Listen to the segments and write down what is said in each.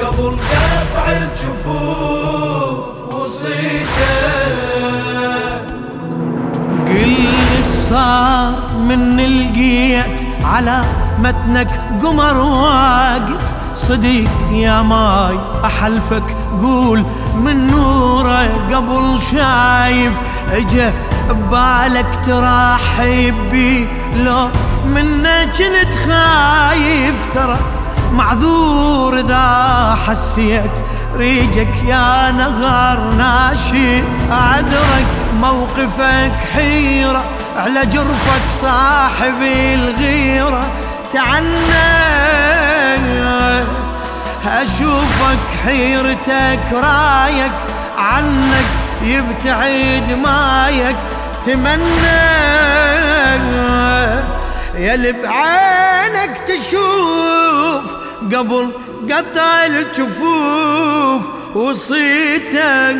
قبل قطع الجفوف وصيته. قل صار من لقيت على متنك قمر واقف. صديق يا ماي أحلفك قول من نوره قبل شايف. اجا ببالك ترحب بي لو منك كنت خايف ترى معذور إذا حسيت ريجك يا نغار ناشي. عذرك موقفك حيرة على جرفك صاحب الغيرة. تعنى أشوفك حيرتك رايك عنك يبتعد مايك. تمنى يا بعينك تشوف قبل قطع الجفوف وصيتك.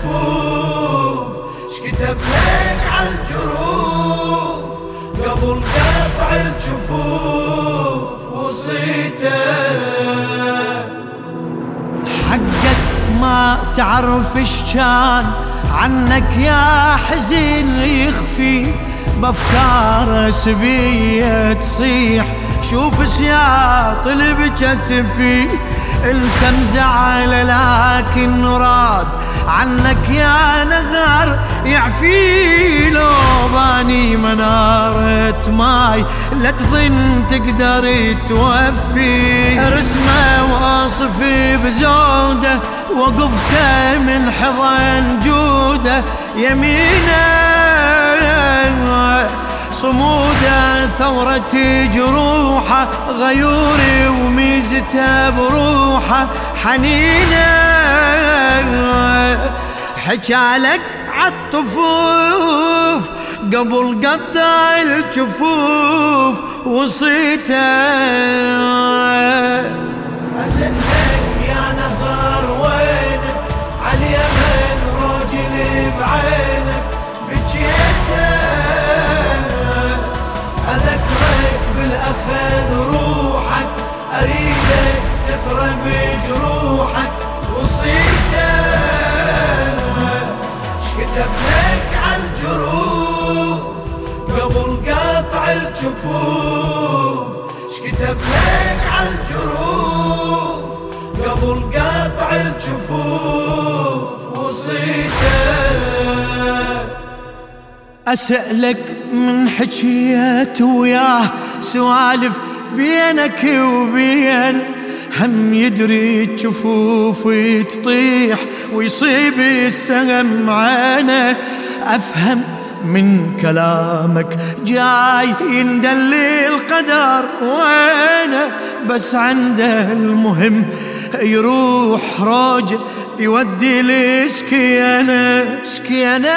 قطع الجفوف شكتب لك عالجروح قبل قطع الجفوف وصيته. حقك ما تعرف إيش كان عنك يا حزين يخفي بأفكار سبيه تصيح. شوف سياط بكتفي انت مزعل لكن راد عنك يا نغار يعفي لو باني منارة ماي. لا تظن تقدر توفي. رسمة وأصفي بزودة وقفته من حضن جودة. يمينة صموده ثورة جروحه غيوري وميزته بروحه حنينه حجالك عالطفوف قبل قطع الجفوف وصيته. قبل قطع الجفوف وصيته. أسألك من حكيت وياه سوالف بينك وبين هم يدري جفوفي تطيح ويصيب السهم عينه. أفهم من كلامك جاي يندلي القدر وينه بس عنده المهم يروح روج يودي الاسكيانة سكيانة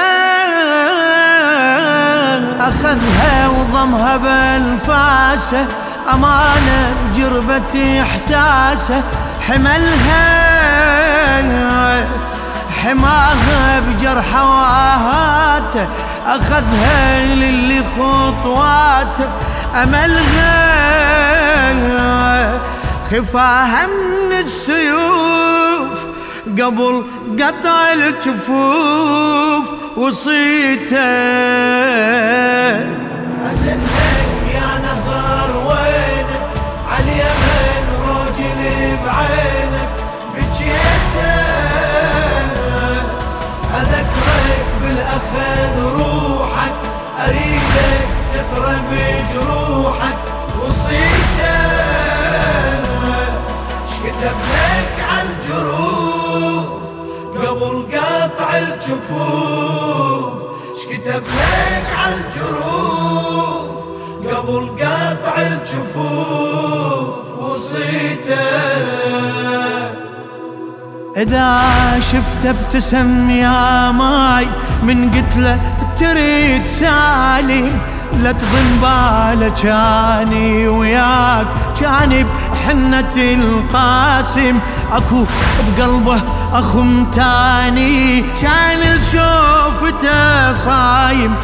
أخذها وضمها بالفاسة أمانة بجربة إحساسة. حملها حماها بجرح واهاته أخذها للي خطواته. أملها خفاها السيوف قبل قطع الجفوف وصيته. الجفوف شكتب لك عالجروح قبل قطع الجفوف وصيته. إذا شفته ابتسم يا ماي من قتله تريد سالم لا تظن باله جاني وياك. جاني بحنة القاسم. أكو بقلبه اخو تاني. كان شوفته صايم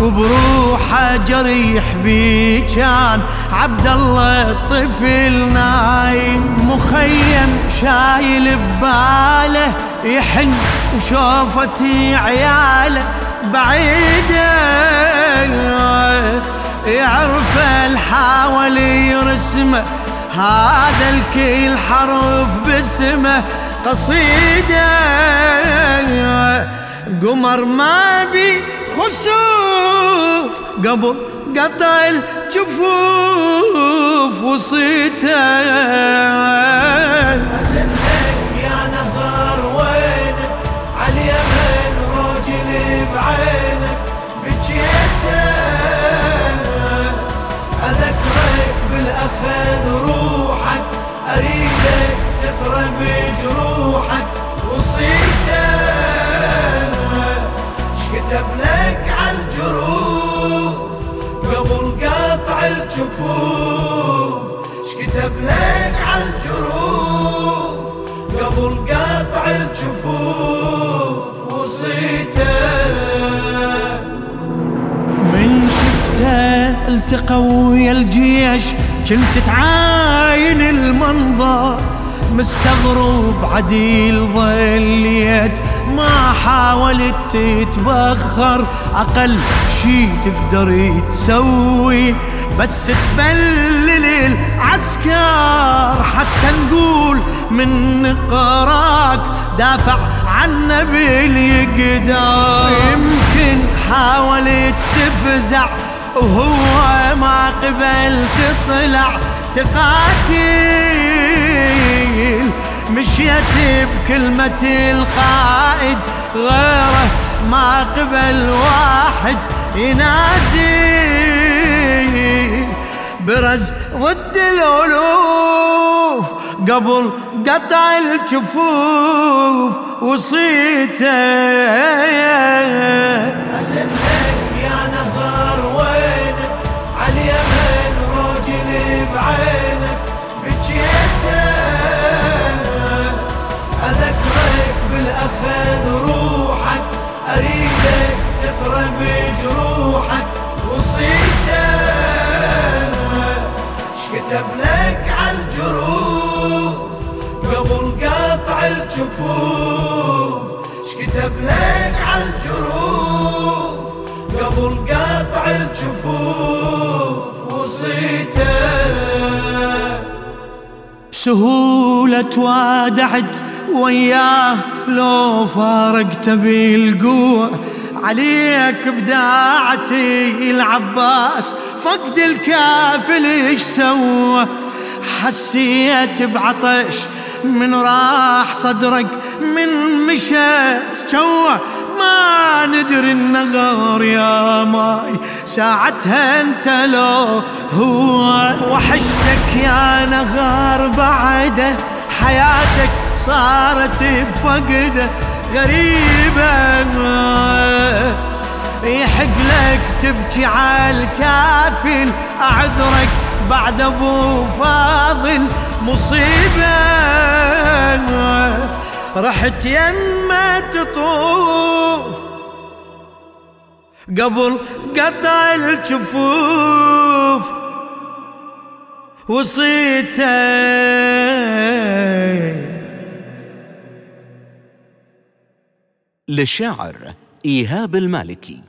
وبروحه جريح بي كان عبد الله الطفل نايم مخيم شايل بباله. يحن وشوفتي عياله بعيده يعرف الحاول يرسمه هذا الكل حرف باسمه قصيدة قمر ما بي خسوف قبل قطع الجفوف وصيته. بالأخذ روحك أريدك تقرب بجروحك وصيته كتب لك عالجروف قبل قطع الجفوف. كتب لك عالجروف قبل قطع الجفوف. وصيته من شفته التقى ويا الجيش كنت تعاين المنظر مستغرب عديل ظليت ما حاولت تتبخر أقل شي تقدر تسوي. بس تبلل العسكر حتى نقول من قراك دافع عنا باليقدر يمكن حاولت تفزع وهو ما قبل تطلع تقاتل مشيت بكلمة القائد غيره ما قبل واحد ينازل برز ضد الألوف قبل قطع الجفوف وصيته. الجفوف شكتب لك عالجروف قبل قطع الجفوف وصيته. بسهولة توادعت وياه لو فارقت بالقوة. عليك بداعتي العباس فقد الكافل إيش سوى؟ حسيت بعطش من راح صدرك من مشيت جوه ما ندري النغار يا ماي ساعتها انت لو هو وحشتك يا نغار بعده حياتك صارت بفقده غريبة. يحق لك تبكي على الكافل أعذرك بعد أبو فاضل. مصيبة رحت يمه تطوف. قبل قطع الجفوف وصيته للشاعر إيهاب المالكي.